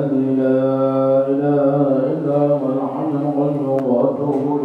الذي لا إله إلا هو الحي القيوم وأتوب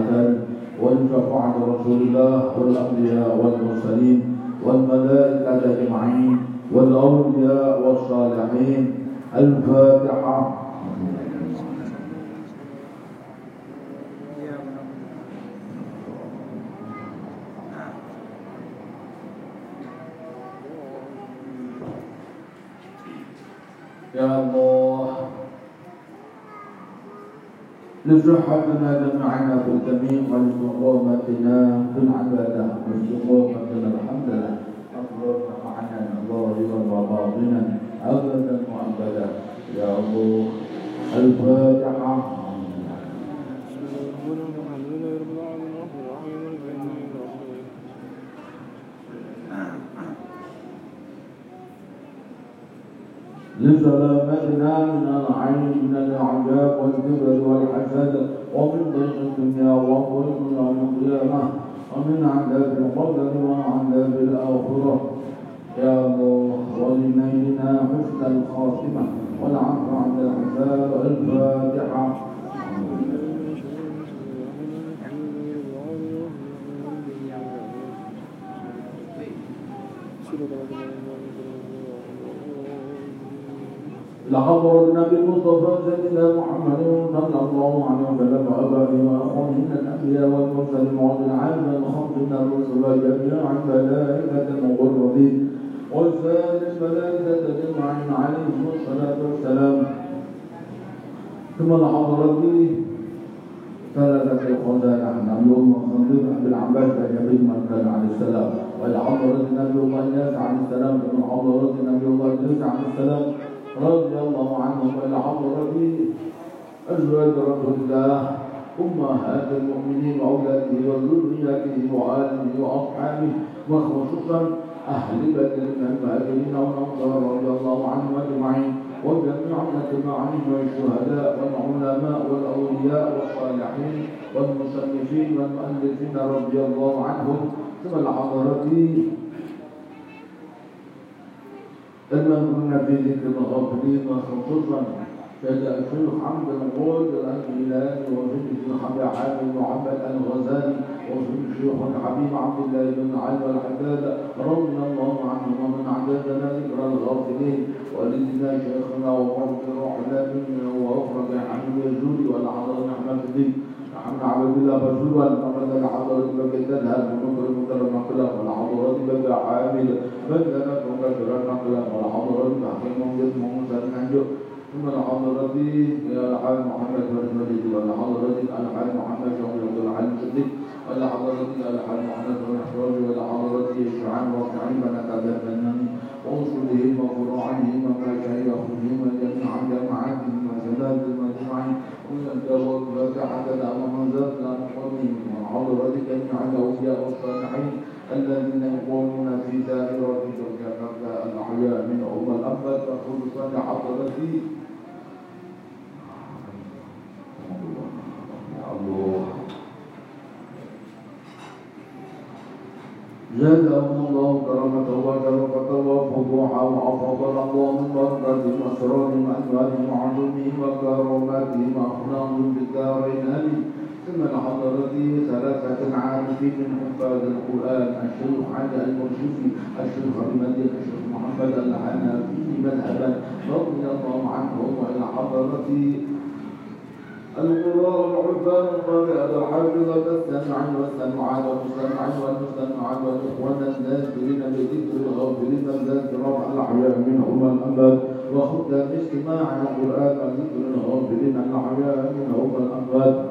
المثل ولشفاعة رسول الله والأنبياء والمرسلين والملائكة أجمعين والأولياء والصالحين الفاتحة يا الله لصحتنا جميعنا في الجميع ولاستقامتنا في العبادة واستقامتنا الحمد لله. أفضل معنا ظاهرا وباطنا أبدا وأبدا. يا الله الفاتحة. لسلامتنا من العين من الأعجاب والكبر والحسد ومن ضيق الدنيا وضيق يوم القيامة ومن عذاب القبر وعذاب الآخرة. يا الله ولنيلنا حسن الخاتمة والعفو عن الحساب الفاتحة. لحضر النبي المصطفى سيدنا محمد صلى الله عليه وسلم وآبائه من الأنبياء والمرسلين وعلى العالم الخمس من الرسل جميعا ملائكة مقربين وسائر الملائكة أجمعين عليهم الصلاة والسلام. ثم لحضرت به ثلاثة خزانة نبي الله صديق بن العباس من كان عليه السلام. وإلى حضرة نبي الله عليه السلام. ومن حضرة نبي الله عليه السلام. رضي الله عنهم إلى حضرة أزواج رسول الله أمهات المؤمنين وأولاده وذرياته وآله وأصحابه. وخصوصا أهل من المهاجرين والأنصار رضي الله عنهم أجمعين. وجميع أتباعهم والشهداء والعلماء والأولياء والصالحين والمصنفين والمؤلفين رضي الله عنهم. ثم الحضرة المذكورين في ذكر الغافلين وخصوصا فجاء الشيخ حمد القول الهلالي وفي ابي حامد محمد الغزالي وفي الشيخ الحبيب عبد الله بن علي الحداد رضي الله عنهم ومن عددنا ذكر الغافلين. ولدنا شيخنا ومرض روحنا منا واخرج حمد الجود والعظم احمد الدين. محمد عبد الله رسول محمد الحضر بك تنهى بنصر مكرم مكرم والعضرات بك عامل. بدل مكبرا نقلا والحضرة تحكيم جسم موسى نهجه ثم الحضرة الحال محمد والمجد والحضرة الحال محمد شهر العلم صديق والحضرة الحال محمد والإحراج والحضرة شعان وقعين ونتبنى وأصولهم وفروعهم ومشايخهم وجميع جماعتهم وسادات المجمعين وينتهوا الفاتحة لهم زاد قومهم والحضرة جميع الأولياء والصالحين الذين يقومون في دائرة الجنة الأحياء منهم الأموات خلصا حضرتي الله. زادهم الله كرامة وشرفة وفضوحا وفضل الله من بركة أسرارهم وأنوارهم وعلومهم وكراماتهم وأخلاقهم في الدارين آمين ثم الحضرة ثلاثة عارفين من حفاظ القرآن الشيخ علي المرشفي الشيخ المدين الشيخ محمد الحنفي مذهبا رضي الله عنه وإلى حضرة القراء العفان القارئة الحافظة السمع والسمعان والمستمعين والمستمعات والإخوان الناذرين بذكر الغافلين الذاكرة الأحياء منهم الأموات وخدام استماع القرآن وذكر الغافلين الأحياء منهم الأموات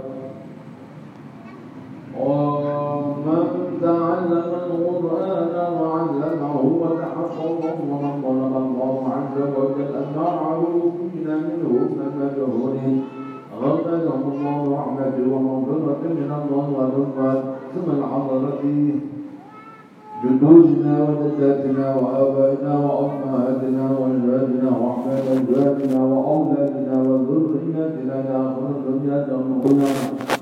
رحمته ومغفرة من الله ورضوان ثم الحضرة جدودنا وجداتنا وآبائنا وأمهاتنا وأجدادنا وأحفاد أجدادنا وأولادنا وذرياتنا إلى آخر الدنيا تمرنا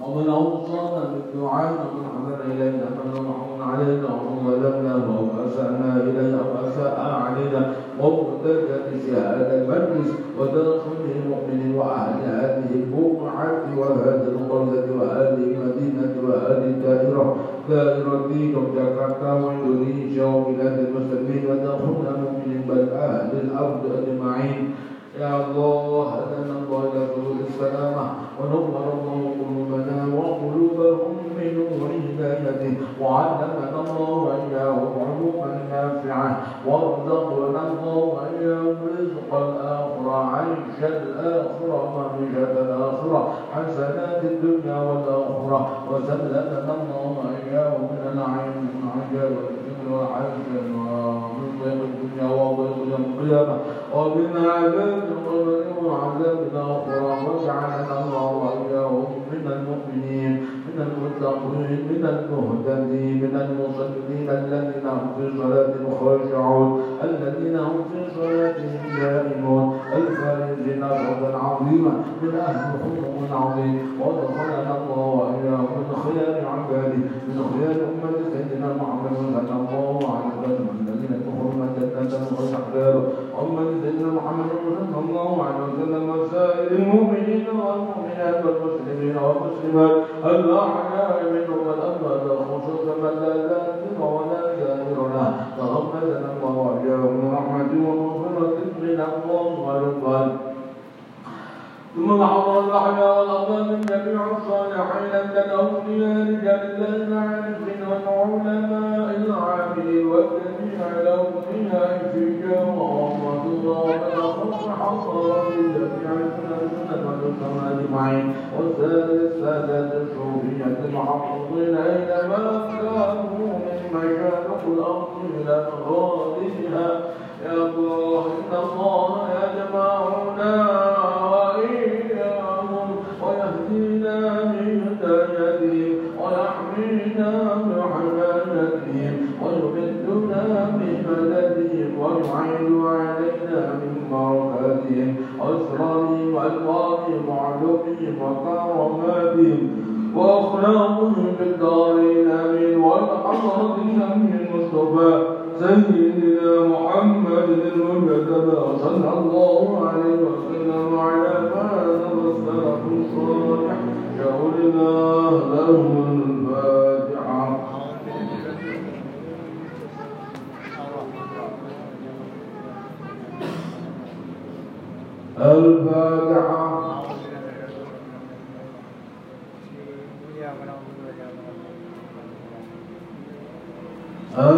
ومن أوصانا بالدعاء ومن إلينا من علينا ومن ظلمنا ومن أسأنا إلينا وأساء علينا ومرتدة شهادة المجلس ودخل المؤمن وأهل هذه البقعة وهذه الدائرة دائرة جاكرتا وإندونيسيا وبلاد المسلمين ودخل المؤمنين بل أهل الأرض أجمعين. يا الله هدنا الله إلى سبل السلامة ونور الله قلوبنا وقلوبهم من نور هدايته. وعلمنا الله وإياهم علوما نافعة وارزقنا الله وإياهم رزق الآخرة عيش الآخرة معيشة الآخرة حسنات الدنيا والآخرة. وسلمنا الله من عجاب والحسن ومن ضيق الدنيا وضيق يوم القيامة ومن عذاب القبر وعذاب الآخرة وجعلنا الله وإياهم من المؤمنين من المتقين من المهتدين من المصلين الذين هم في صلاتهم خاشعون الذين هم في صلاتهم دائمون الفائزين فوزا عظيما من أهل خلق عظيم. ودخلنا الله من خيار عباده من خيار أمة سيدنا محمد صلى الله عليه وسلم الذين يدخلون جنة وسحباره أمة سيدنا محمد صلى الله عليه وسلم وسائر المؤمنين والمؤمنات والمسلمين والمسلمات الأحياء منهم والأموات خصوصا من لا ذاكر ولا ذاكر له. تغمدنا الله وإياهم من رحمته ومغفرة من الله ثم حضر الأحياء والأموات من جميع الصالحين من الأولياء رجال الله العارفين والعلماء العاملين والجميع الأولياء في جوارة الله ومن حضر جميع السنة والسنة أجمعين وسائر السادة الصوفية المحفوظين أينما كانوا من مشارق الأرض إلى مغاربها. يا الله إن الله يجمعنا وأخلاقهم في الدارين آمين والحضرة النبي المصطفى. سيدنا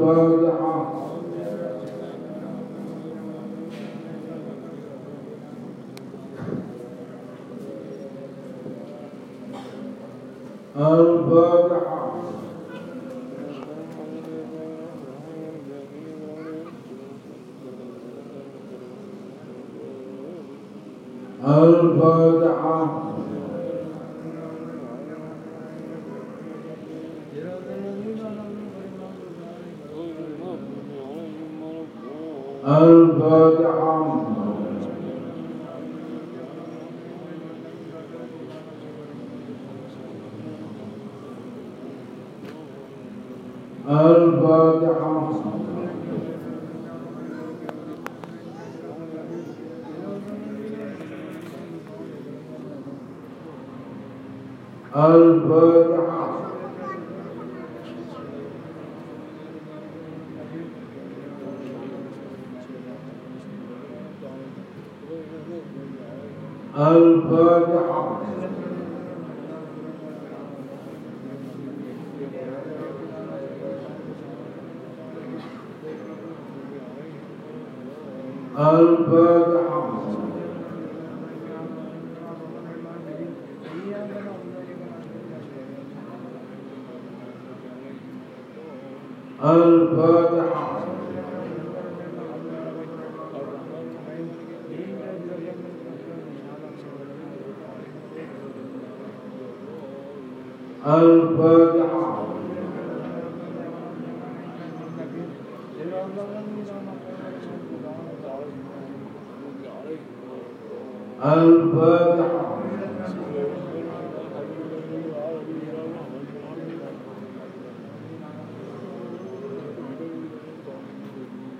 الفاتحة أن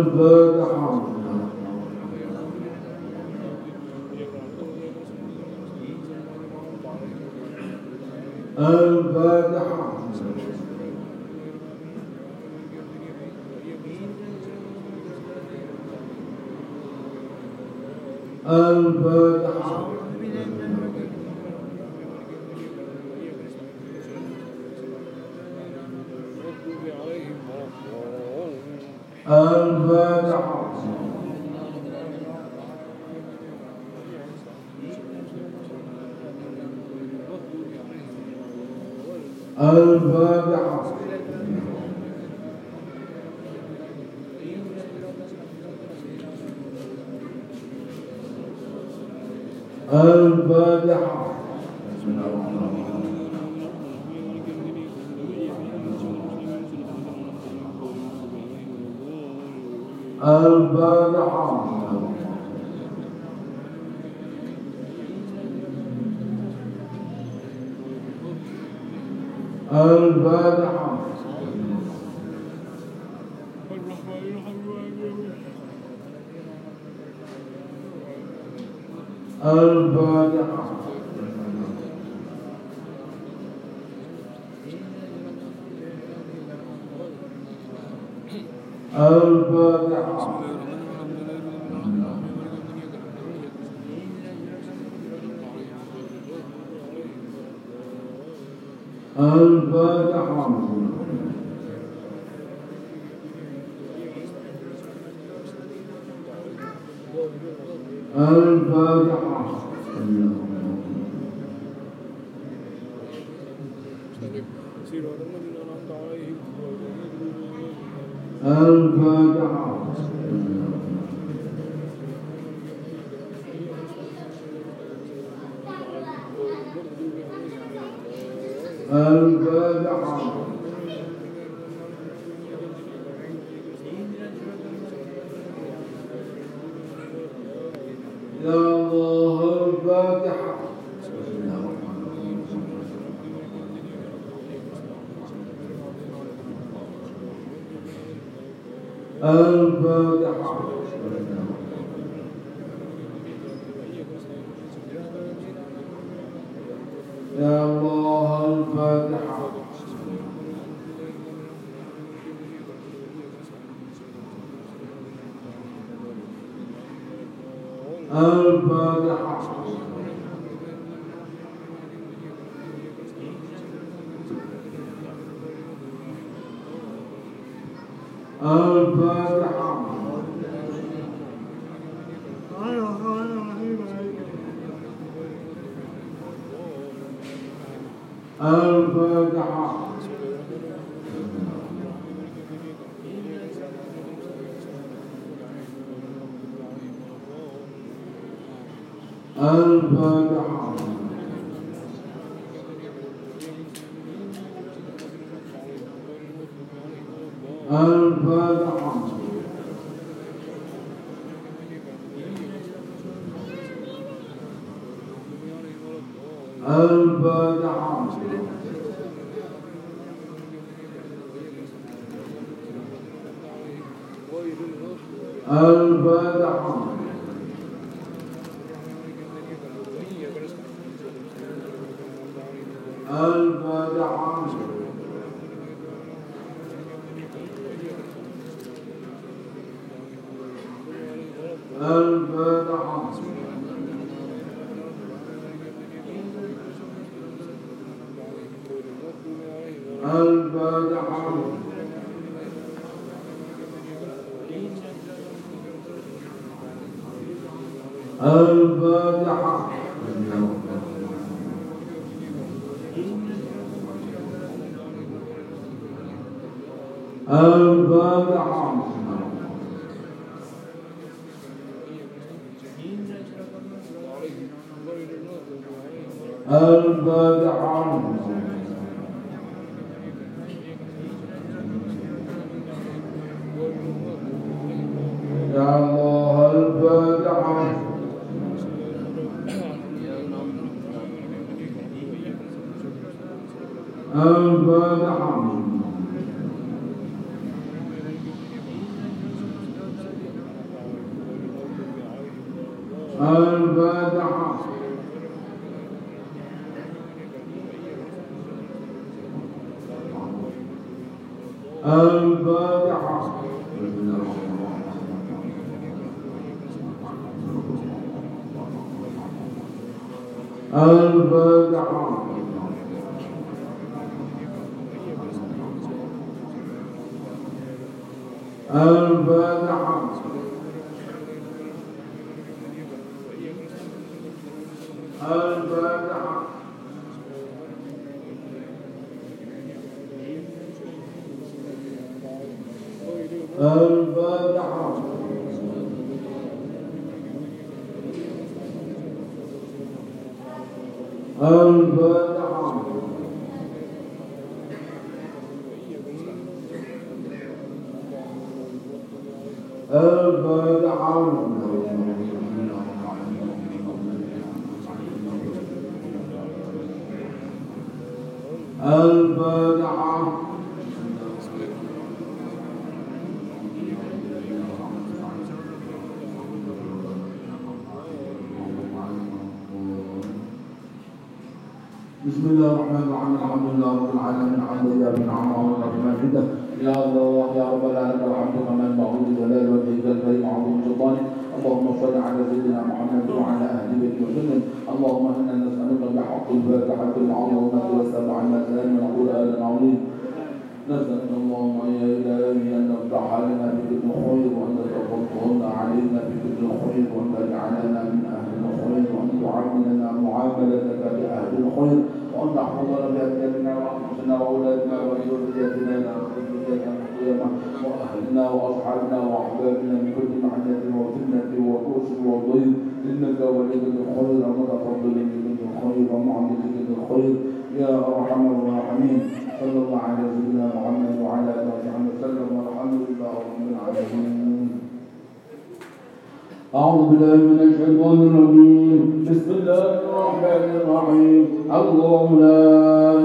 Goldberg الفاتحة الفاتحة البدع. البدع. البدع. الفاتحة الفاتحة الفاتحة الفاتحة بسم الله الرحمن الرحيم الحمد لله رب يا رب العالمين الحمد كما المعبود جلال وجهك الكريم عظيم سلطانه. اللهم صل على سيدنا محمد وعلى أهل وسلم. اللهم إنا نسألك بحق الفاتحه العظيمه والسبع المثاني من القران العظيم نسألك اللهم يا إلهي أن تفتح علينا بكل خير وأن تتفضل علينا بكل خير وأن تجعلنا من أهل الخير وأن تعاملنا معاملتك بأهل الخير. وأن تحفظنا بأبداننا وأنفسنا وأولادنا وذريتنا إلى ذريتنا القيامة وأهلنا وأصحابنا وأحبابنا من كل محنة وفتنة وكرس وضيق. إنك ولي الخير ومتفضل بكل خير ومعطي بكل خير يا أرحم الراحمين. صلى الله على سيدنا محمد وعلى آله وصحبه وسلم والحمد لله رب العالمين. أعوذ بالله من الشيطان الرجيم. بسم الله الرحمن الرحيم. الله لا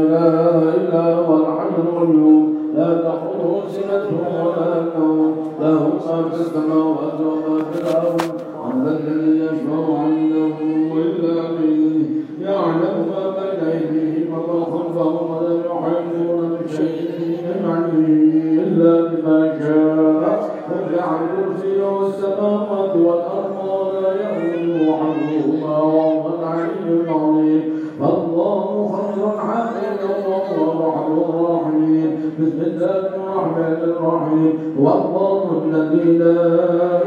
إله إلا هو الحي القيوم. لا تأخذه سنة ولا نوم. له ما في السماوات وما في الأرض. من ذا الذي يشفع عنده إلا بإذنه. يعلم ما بين أيديهم وما خلفهم ولا يحيطون بشيء من علمه إلا بما شاء. وسع كرسيه السماوات والأرض. ولا يؤوده حفظهما وهو العلي العظيم فالله خير وهو أرحم الراحمين بسم الله الرحمن الرحيم والله الذي لا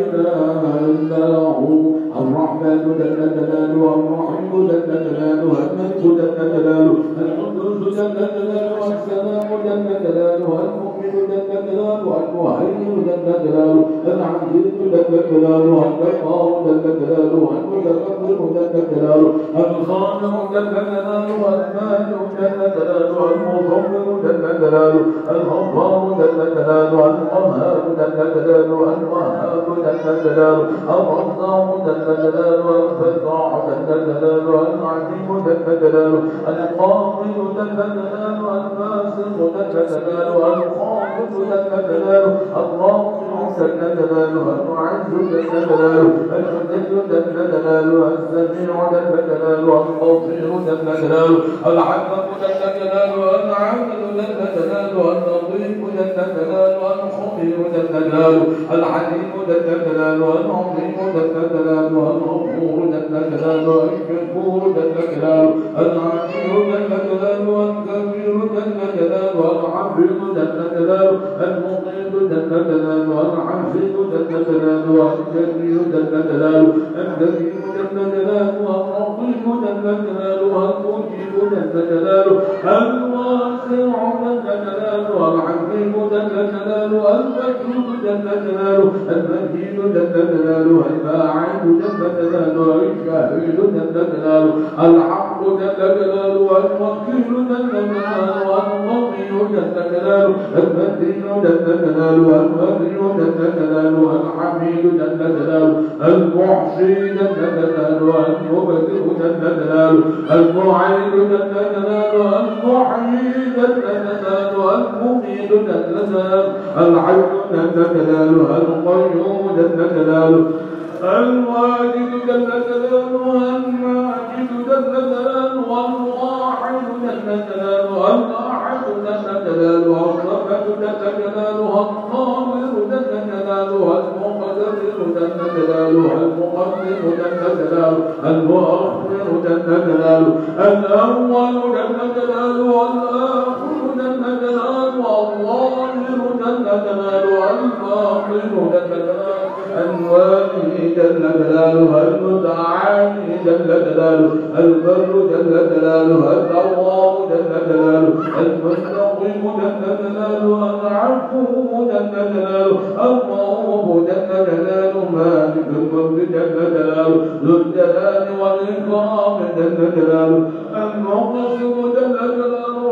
إله إلا هو الرحمن جل جلاله الرحيم جل جلاله الملك جل جلاله القدوس جل جلاله السلام جل جلاله المؤمن جل جلاله المهيمن جل جلاله العزيز جل جلاله الجبار جل جلاله المتكبر جل جلاله الخالق جل جلاله المالك جل جلاله المصور جل جلاله الغفار جل جلاله القهار جل جلاله الوهاب جل جلاله الرزاق جل جلاله الفتاح جل جلاله العليم جل جلاله القاضي جل جلاله الفاسق جل العلم جل جلاله العادل اللطيف جل جلاله الخبير جل جلاله العليم جل جلاله العظيم جل جلاله الغفور جل جلاله الشكور جل جلاله العلي جل جلاله الكبير جل جلاله الحفيظ جل جلاله المقيت جل جلاله الحفيظ جل جلاله الجليل جل جلاله الكريم جل جلاله الرقيب جل جلاله المجيب جل الواسع جل جلاله الحكيم جل جلاله المجيد جل جلاله المجيد جل جلاله الشهيد الحق جل جلاله الوكيل جل جلاله القوي جل جلاله المتين جل جلاله الولي جل جلاله الحميد جل جلاله المحصي جل جلاله المبدئ المعين جل جلاله المحيي جلاله المميت الحي جل جلاله القيوم جلاله الواجد جل جلاله الماجد جل جلاله الواحد جل جلاله الأحد جل جلاله الصمد جل جلاله القادر جل جلاله المقدر جل جلاله المقدم جل جلاله المؤخر جل جلاله الأول جل جلاله والآخر جل جلاله الظاهر جل جلاله الباطن جلاله أنواره جل جلاله المتعالي جل جلاله البر جل جلاله التواب جل جلاله المستقيم جل جلاله العفو جل جلاله الرؤوف جل جلاله مالك الملك جل جلاله ذو الجلال والإكرام جل جلاله المقسم جل جلاله.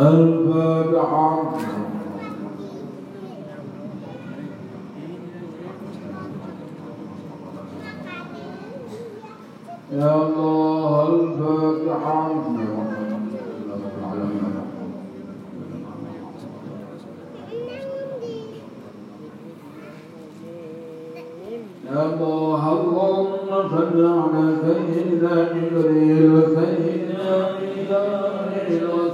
الفاتحة يا الله الفاتحة يا الله اللهم صل على سيدنا جبريل وسيدنا ميكائيل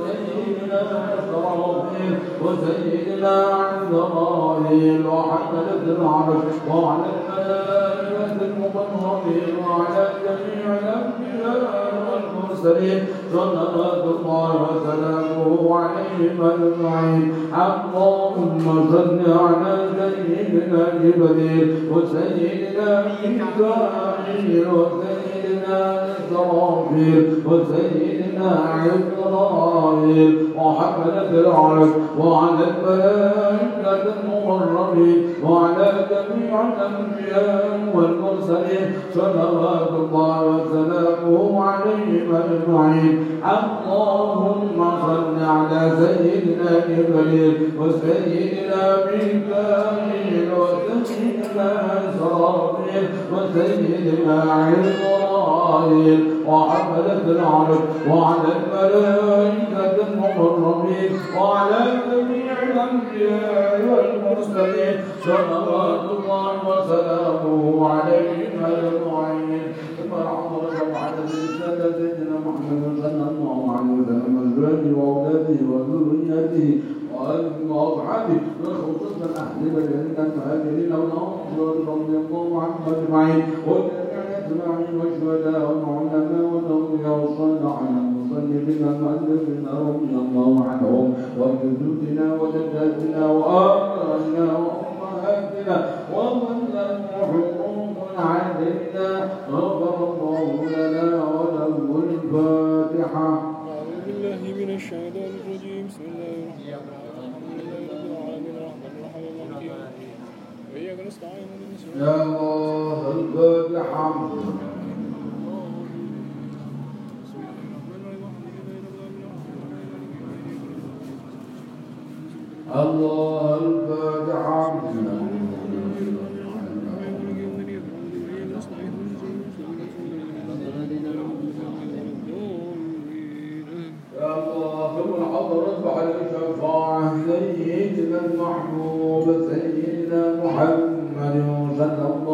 إسرافيل وسيدنا عزرائيل وحملة العرش وعلى الملائكة المقربين وعلى جميع الأنبياء والمرسلين صلوات الله وسلامه عليهم أجمعين اللهم صل على سيدنا جبريل وسيدنا ميكائيل وسيدنا إسرافيل وسيدنا عزرائيل وحملة العرش وعلى الملائكة المقربين وعلى جميع الأنبياء والمرسلين صلوات الله وسلامه عليهم أجمعين. اللهم صل على سيدنا جبريل وسيدنا ميكائيل وسيدنا إسرافيل وسيدنا عزرائيل وحملة العرش وعلى الملائكة المقربين وعلى جميع الأنبياء والمرسلين صلوات الله وسلامه عليهم أجمعين ثم العمر على سيدنا محمد صلى الله عليه وسلم أزواجه وأولاده وذريته وأصحابه وخصوصا أهل مدينة المهاجرين والأنصار رضي الله عنهم أجمعين والتابعين أجمعين والشهداء والعلماء والأولياء والصالحين المصلين المؤلفين رضي الله عنهم وجدودنا وجداتنا وآبائنا وأمهاتنا ومن له حقوق علينا غفر الله لنا وله الفاتحة. أعوذ بالله من الشيطان يا الله الباب الحمد الله الباب الحمد على الشفاعة سيدنا المحبوب سيدنا محمد. محمد وسلم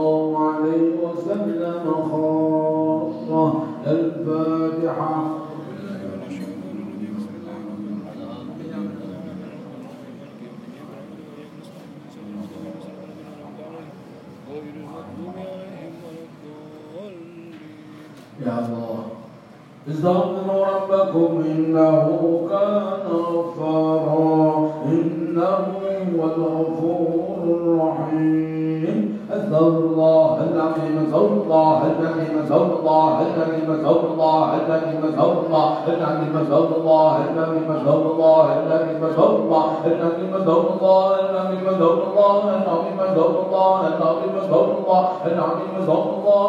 你们懂。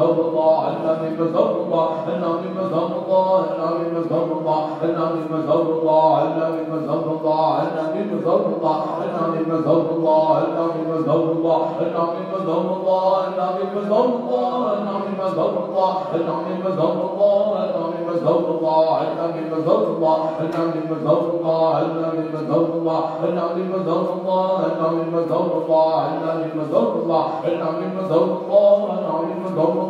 استغفر الله العظيم استغفر الله العظيم استغفر الله العظيم استغفر الله العظيم استغفر الله العظيم استغفر الله العظيم استغفر الله العظيم استغفر الله العظيم استغفر الله العظيم استغفر الله العظيم استغفر الله العظيم استغفر الله العظيم استغفر الله العظيم استغفر الله العظيم استغفر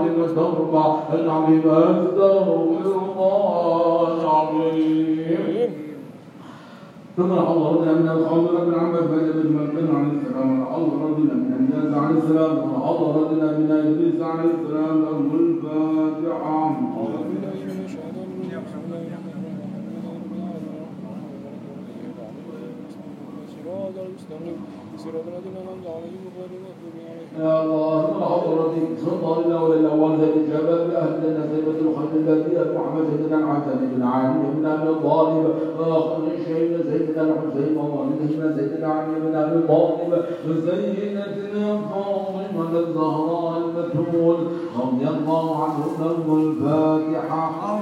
العظيم الدرب أن علم الدرب العظيم ثم الله رضي من الخضر بن عمر فاز بالمنكر عن السلام الله رضي من الناس عن السلام الله رضي من ابليس عن السلام له الفاتحه Thank you. يا الله من حضرتك سلطان الأول الأول ذات اهلنا أهل نسيبة الخلف البديع محمد بن الحسن بن عامر بن أبي طالب آخر شيء سيدنا الحسين ووالدهما سيدنا علي بن أبي طالب سيدتنا فاطمة الزهراء المكتوم رضي الله عنهما الفاتحة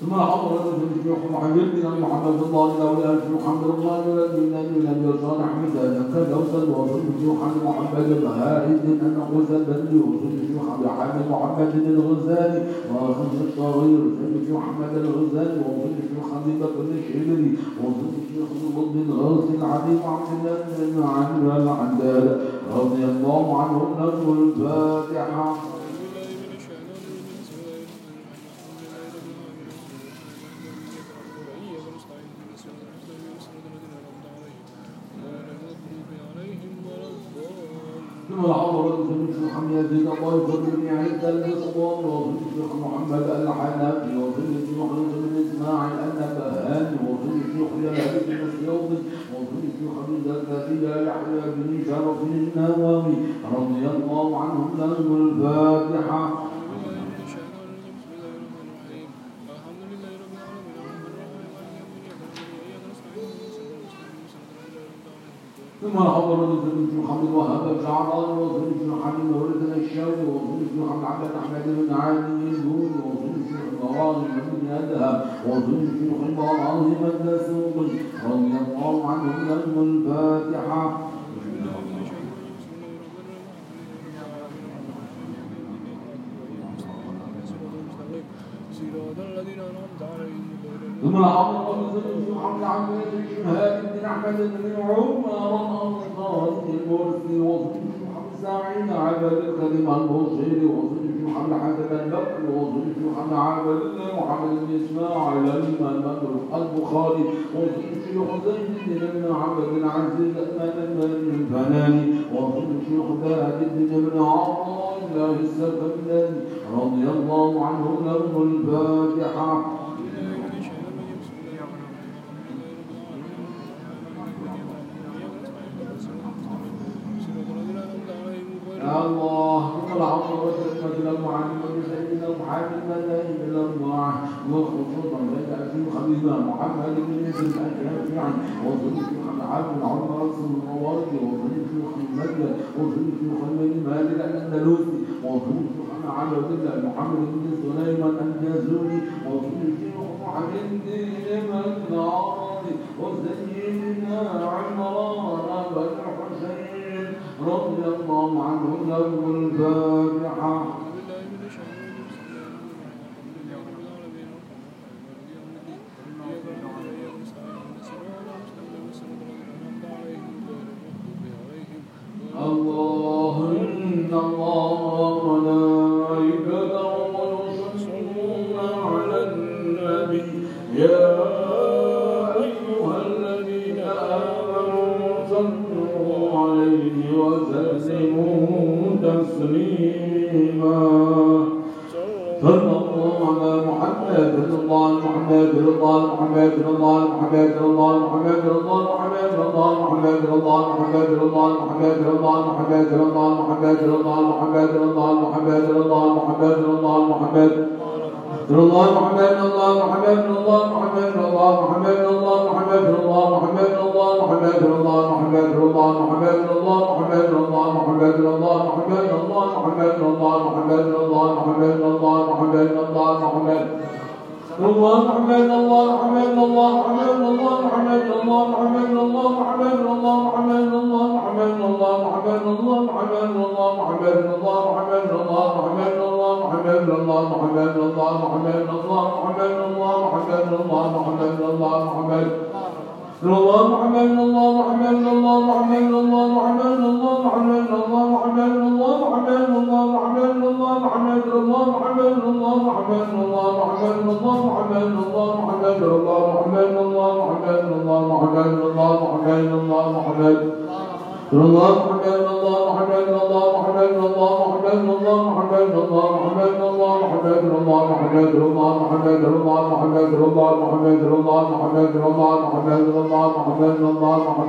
ثم أمر النبي محمد بن محمد الله إلى ولاد محمد الله ولد من أبي لم يصنع حمدا كان يوصل وصل محمد محمد مهارد أن غزل بن يوصل محمد حامد محمد الغزالي وأخذ الصغير سيد محمد الغزالي وصل محمد بن الشمري وصل شيخ بن غوث العظيم عبد الله بن عمر العندال رضي الله عنهم نرجو الفاتحة ويوسف بن يزيد ويوسف بن عيسى الاسقاط ويوسف بن محمد الحنفي ويوسف بن يحيى بن اسماعيل النبهاني ويوسف بن يحيى بن السيوطي ويوسف بن حميد الزكي يحيى بن شرف النووي رضي الله عنهم له الفاتحه ثم حضر وثلث محمد وهب بن عمر وثلث محمد ورد الشاوي وثلث محمد عبد احمد بن عادل الزهري بن مروان بن ادهم بن حمار عظيم الدسوقي رضي الله عنه نجم الفاتحة. ثم العمر عبد بن شهاب بن احمد بن عمر الانصاري المرسي وصل بن عبد الكريم البصيري وصل بن محمد حسن البكر وصل بن محمد عبد محمد بن اسماعيل الامام البخاري وصل زيد بن عبد العزيز بن الفناني وصل شيخ ثابت بن عطاء الله السكندري رضي الله عنه له الفاتحه اللهم العون والثقة إلى المعلم والمسلم محمد لا إله إلا الله وخصوصا بيت أبي خليل محمد بن يوسف الأكرم وصديق عبد العمر رسول الموارد وصديق محمد وصديق محمد مالك الأندلسي. وصديق على الله محمد بن سليمان الجازوني وصديق محمد بن نار Sure.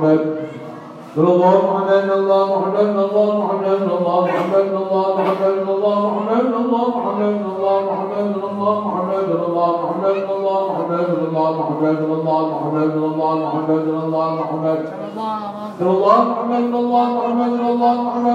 محمد الله محمد الله محمد الله محمد الله محمد الله محمد الله محمد الله محمد الله محمد الله محمد الله محمد الله محمد الله محمد الله محمد الله محمد الله محمد الله محمد الله محمد الله محمد الله محمد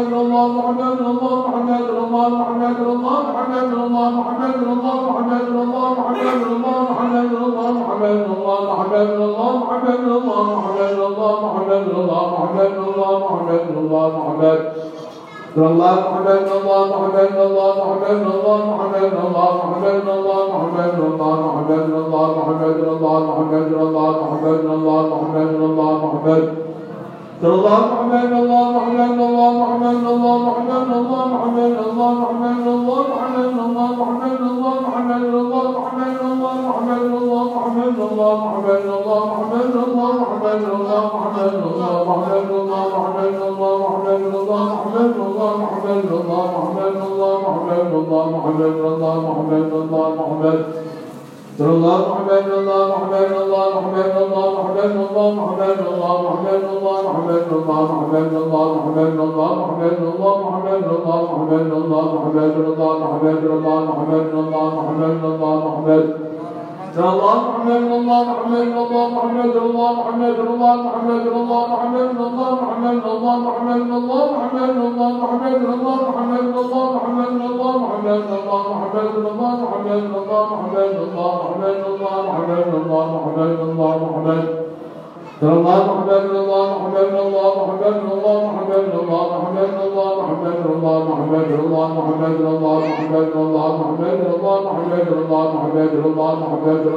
uma grande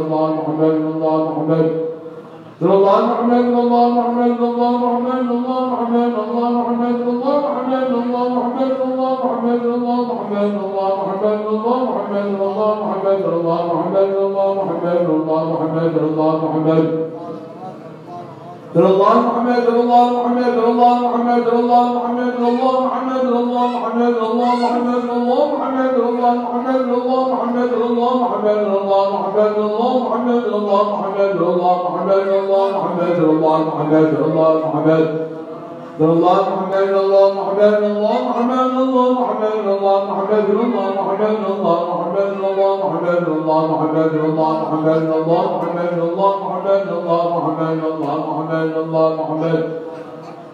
الله محمد الله محمد الله محمد الله محمد الله محمد الله محمد الله محمد الله محمد الله محمد الله محمد الله محمد الله محمد الله محمد الله محمد الله محمد الله محمد الله محمد الله محمد الله محمد الله محمد الله محمد الله محمد الله محمد الله محمد الله محمد الله محمد الله محمد الله محمد الله محمد الله محمد الله محمد الله محمد الله محمد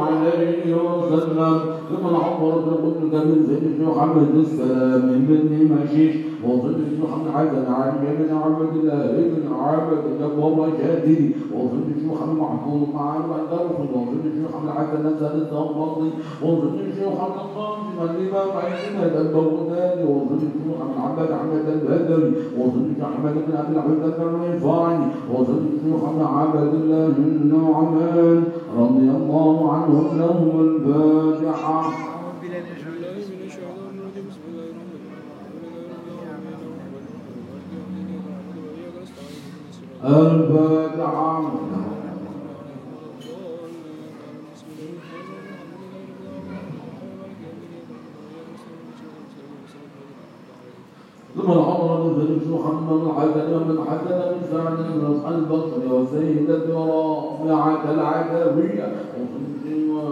عليه وسلم ثم العمر قلت من زيد محمد السلام بن مشيش وظل محمد حسن عن بن عبد الله بن عبد الله وشادي وظل محمد محفوظ مع الدرس وظل محمد حسن سال الضبطي وظل محمد القاسم الإمام عيسى البغدادي وظل محمد عبد عبد البدري وظل محمد بن عبد العزيز الرفاعي وظل محمد عبد الله النعمان رضي الله عنهم لهم الفاتحة الفاتحة ثم العمر بن زيد محمد الحسن ومن حسن بن سعد بن البصري وسيدة ورافعة العتاوية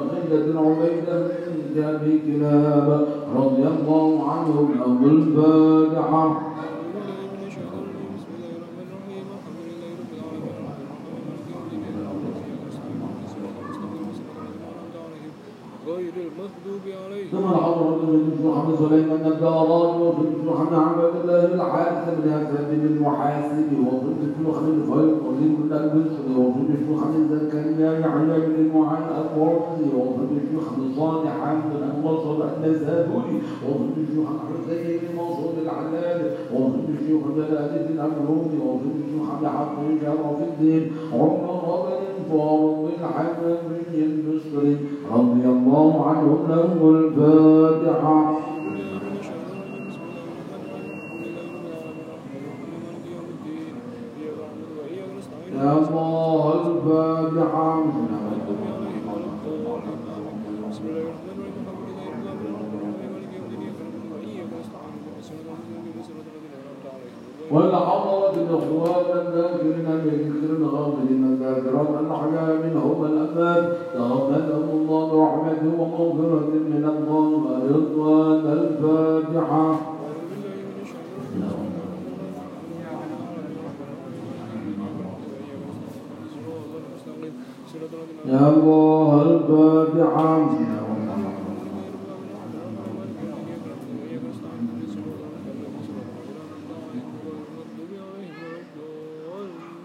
وسيدة عبيدة بن أبي كلاب رضي الله عنهم له الفاتحة غير المغضوب عليهم ثم العمر بن سليمان الداراني وفي محمد الله العارف بن عذاب المحاسب وضد شيوخ الفيض وضد البشر وضد شيوخ زكريا يحيى بن المعان القرطي وضد شيوخ صالح حمد المصر النزابوري وضد شيوخ الحسين بن منصور العلال وضد شيوخ جلال الدين الرومي وضد شيوخ عبد الحق شرف الدين. عمر بن فاروق الحمدي البصري رضي الله عنه له الفاتحة. يقول فادعم والعمرة الذاكرين بذكر الغافلين ذاكرا الأحياء منهم الأموات تغفلهم الله برحمته ومغفرة من الله رضوان الفاتحة يا الله البادعة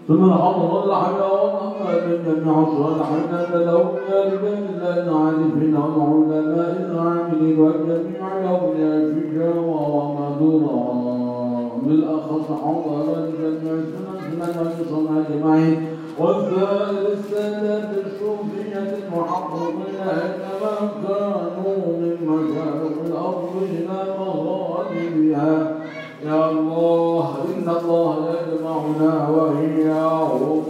ثم الحضر الحي ومحمد بن عشر الحنان لهم يا رجال الله العارفين والعلماء العاملين والجميع لهم يا شجاوى ومدورة بالأخص حضر الجميع سنة سنة وسنة أجمعين والسائر السادات الصوفية المحققين إنما كانوا من مشارق الأرض إلى مغاربها يا الله إن الله يجمعنا وإياهم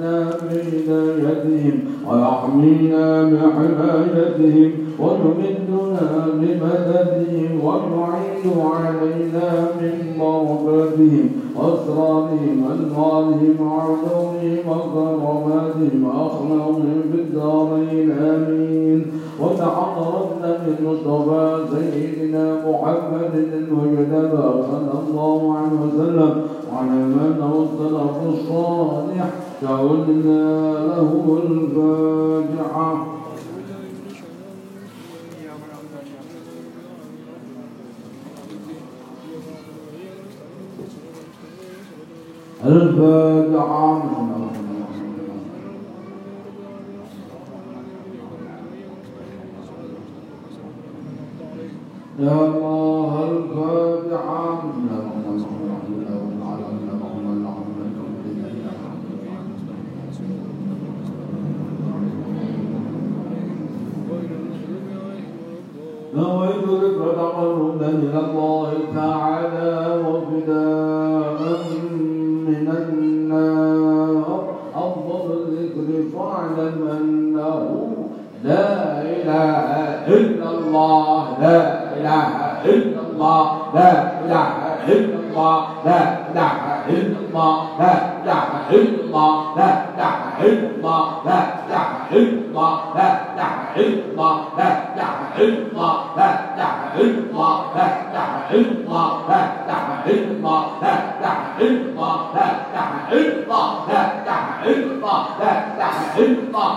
ويهدينا بهدايتهم ويحمينا بحمايتهم ويمدنا بمددهم ويعين علينا من بركاتهم وأسرارهم وأنوارهم وعلومهم وكراماتهم وأخلاقهم في الدارين آمين. وتحضرتنا بالمصطفى سيدنا محمد المجتبى صلى الله عليه وسلم وعلى من هو الصالح فعلنا له الفاجعة. الفاجعة يا الله الفاجعة ذكر تقربا إلى الله تعالى وفداء من النار أفضل الذكر فاعلم أنه لا إله إلا الله لا إله إلا الله لا إله إلا الله لا إله إلا الله لا إله إلا الله لا إله إلا الله لا إله إلا الله لا إله إلا الله لا إله إلا الله لا إله إلا الله لا إله إلا الله لا إله إلا الله لا إله إلا الله لا إله إلا الله لا إله إلا الله لا إله إلا الله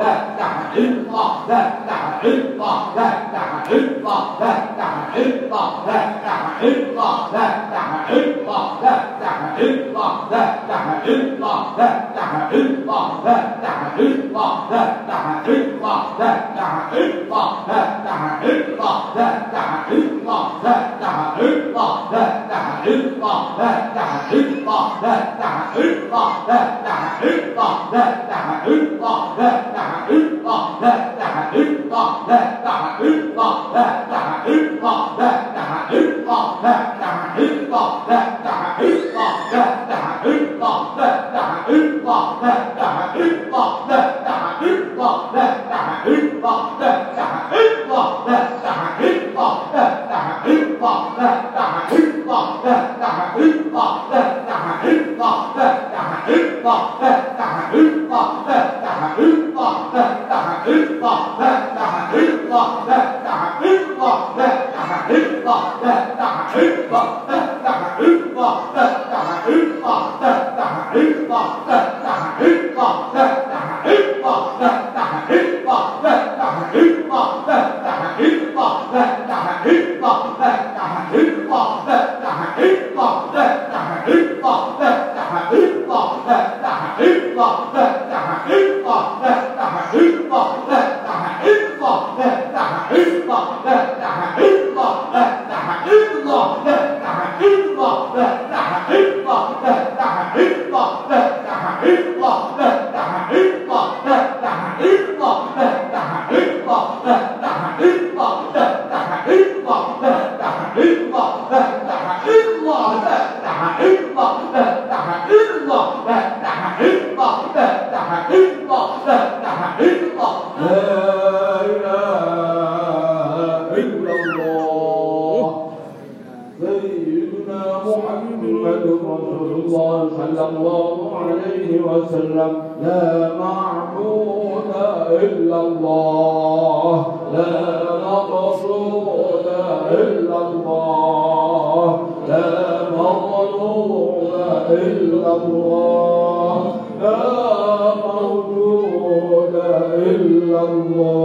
لا إله إلا الله لا إله إلا الله لا إله إلا الله لا إله إلا الله لا إله إلا الله لا إله إلا الله لا إله إلا الله لا إله إلا الله لا إله إلا الله لا إله إلا الله لا إله إلا الله لا إله إلا الله لا إله إلا الله لا إله إلا الله لا إله إلا الله لا إله إلا الله لا إله إلا الله لا إله إلا الله لا إله إلا الله لا إله إلا الله لا إله إلا الله لا إله إلا الله لا إله إلا الله لا إله إلا الله لا إله إلا الله لا إله that Ah! Fuck! لا إله محمد رسول الله صلى الله عليه وسلم. لا معبود إلا الله. لا مقصود إلا الله. لا مظلوم إلا الله. لا موجود إلا الله.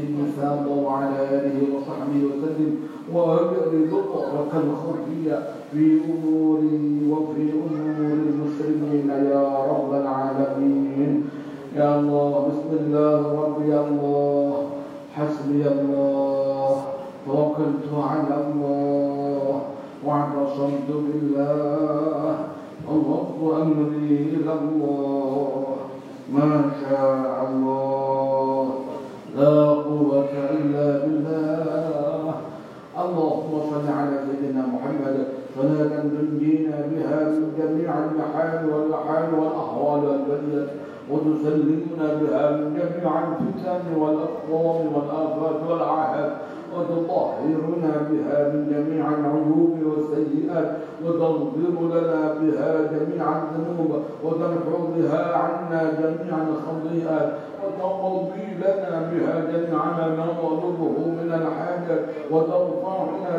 المثال وعلى آله وصحبه وسلم وارزق الخفية في أمور وفي أمور المسلمين. يا رب العالمين. يا الله بسم الله ربي الله. حسبي الله. توكلت على الله. واعتصمت بالله. الله أمري إلى الله. ما شاء الله. محمد صلاة تنجينا بها من جميع المحال والمحال والأحوال والبلية وتسلمنا بها من جميع الفتن والأقوام والآفات والعهد وتطهرنا بها من جميع العيوب والسيئات وتغفر لنا بها جميع الذنوب وتمحو بها عنا جميع الخطيئات وتقضي لنا بها جميع ما نطلبه من الحاجات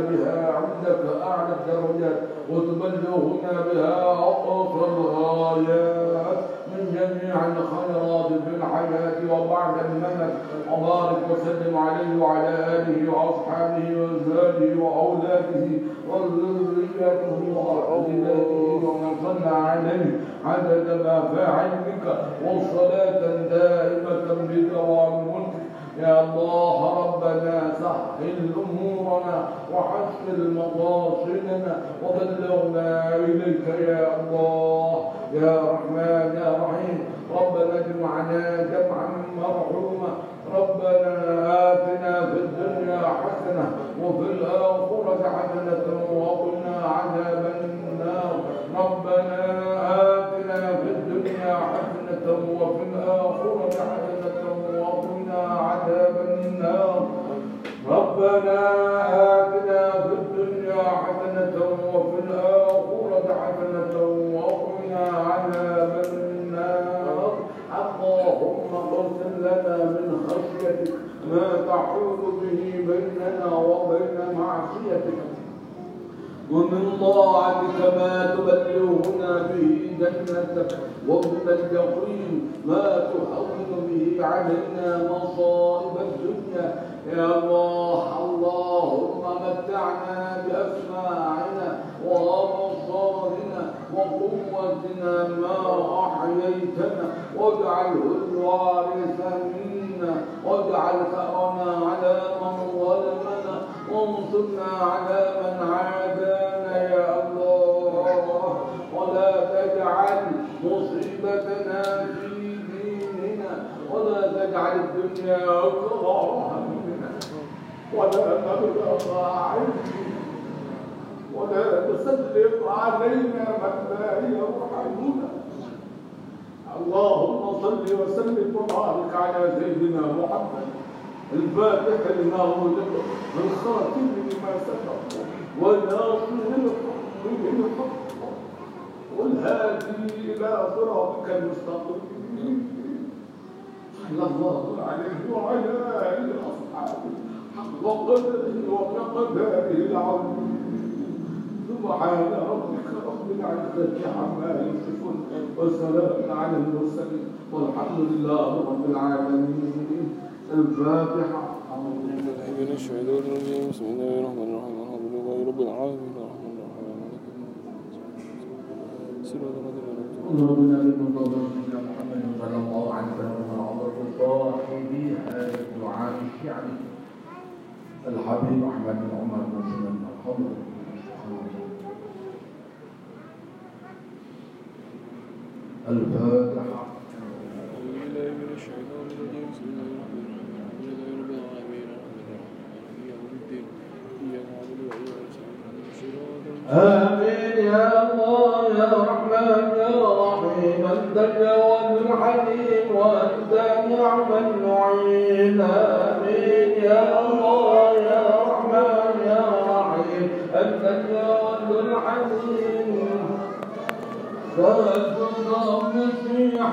بها عندك أعلى الدرجات وتبلغنا بها أقصى الغايات من جميع الخيرات في الحياة وبعد الممات. وبارك وسلم عليه وعلى آله وأصحابه وأزواجه وأولاده وذريته وأولادته ومن صلى عليه عدد ما في علمك وصلاة دائمة بدوام يا الله ربنا سهل أمورنا وحسن مقاصدنا وبلغنا إليك يا الله. يا رحمن يا رحيم. ربنا اجمعنا جمعا مرحوما. ربنا آتنا في الدنيا حسنة وفي الآخرة حسنة وقنا عذاب النار. ربنا تحول به بيننا وبين معصيتك. ومن طاعتك ما تبلغنا به جنتك ومن اليقين ما تهون به علينا مصائب الدنيا. يا الله اللهم متعنا بأسماعنا وأبصارنا وقوتنا ما أحييتنا. واجعله الوارث منا واجعل ثأرنا على من ظلمنا. وانصرنا على من عادانا يا الله. ولا تجعل مصيبتنا في ديننا. ولا تجعل الدنيا أكبر همنا. ولا مبلغ علمنا ولا تسلط علينا من لا يرحمنا اللهم صل وسلم وبارك على سيدنا محمد. الفاتح لما ولد والخاتم لما سبق والناصر للحق بالحق والهادي إلى صراطك المستقيم. صلى الله عليه وعلى آله وأصحابه حق قدره ومقداره العظيم. سبحان ربك رب العزة عما يصفون وسلام على المرسلين والحمد لله رب العالمين. الفاتحة. من الشيطان الرجيم بسم الله الرحمن الرحيم الحمد لله رب العالمين الرحمن الرحيم مالك يوم الدين ربنا سيدنا محمد صلى الله عليه وسلم وعمر صاحب هذا الدعاء الشعبي الحبيب أحمد بن عمر بن سلمان الخضر الفاتحه أعوذ بالله من الشيطان الرجيم بسم الله الرحمن الرحيم الحمد لله رب العالمين الرحمن الرحيم مالك يوم الدين إياك نعبد وإياك نستعين اهدنا الصراط آمين يا الله يا رحمن يا رحيم أنت الجواد الحليم وأنت نعم المعين آمين يا الله يا رحمن يا رحيم أنت الجواد الحليم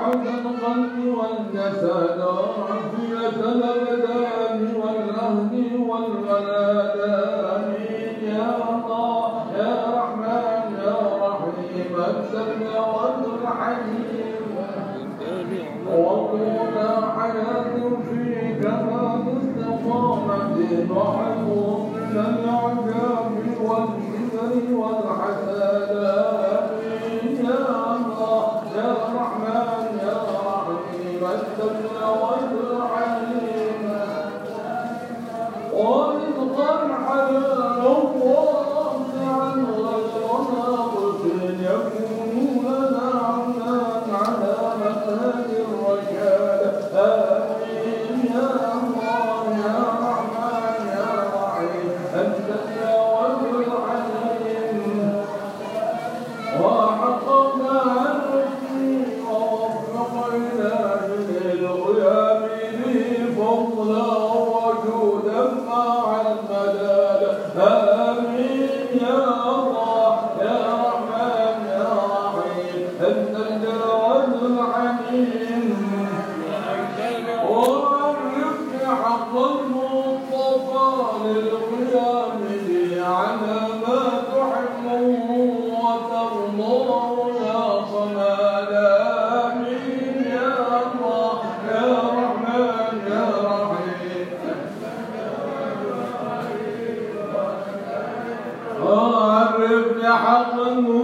نصيحة القلب والجسد وعافية الأبدان والأهل والولد آمين يا الله يا رحمن يا رحيم أنت الجواد الحليم وطول حياة فيك ما استقامت ضعف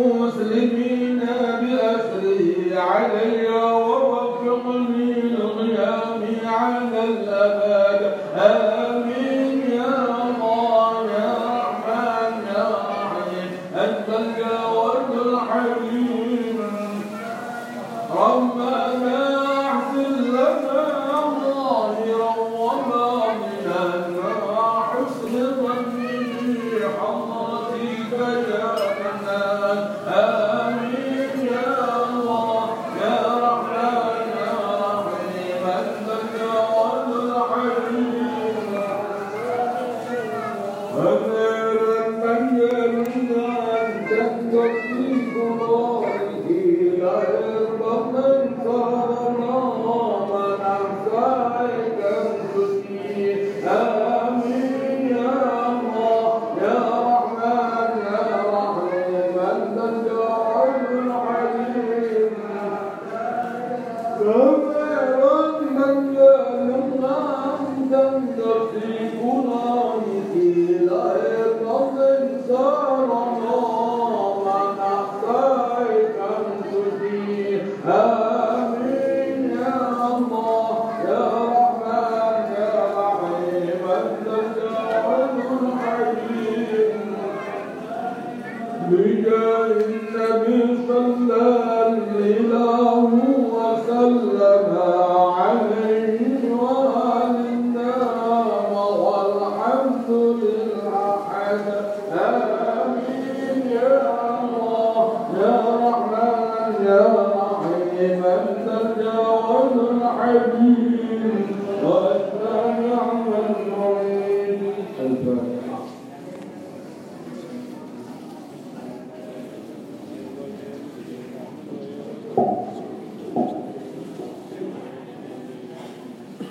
مسلمين.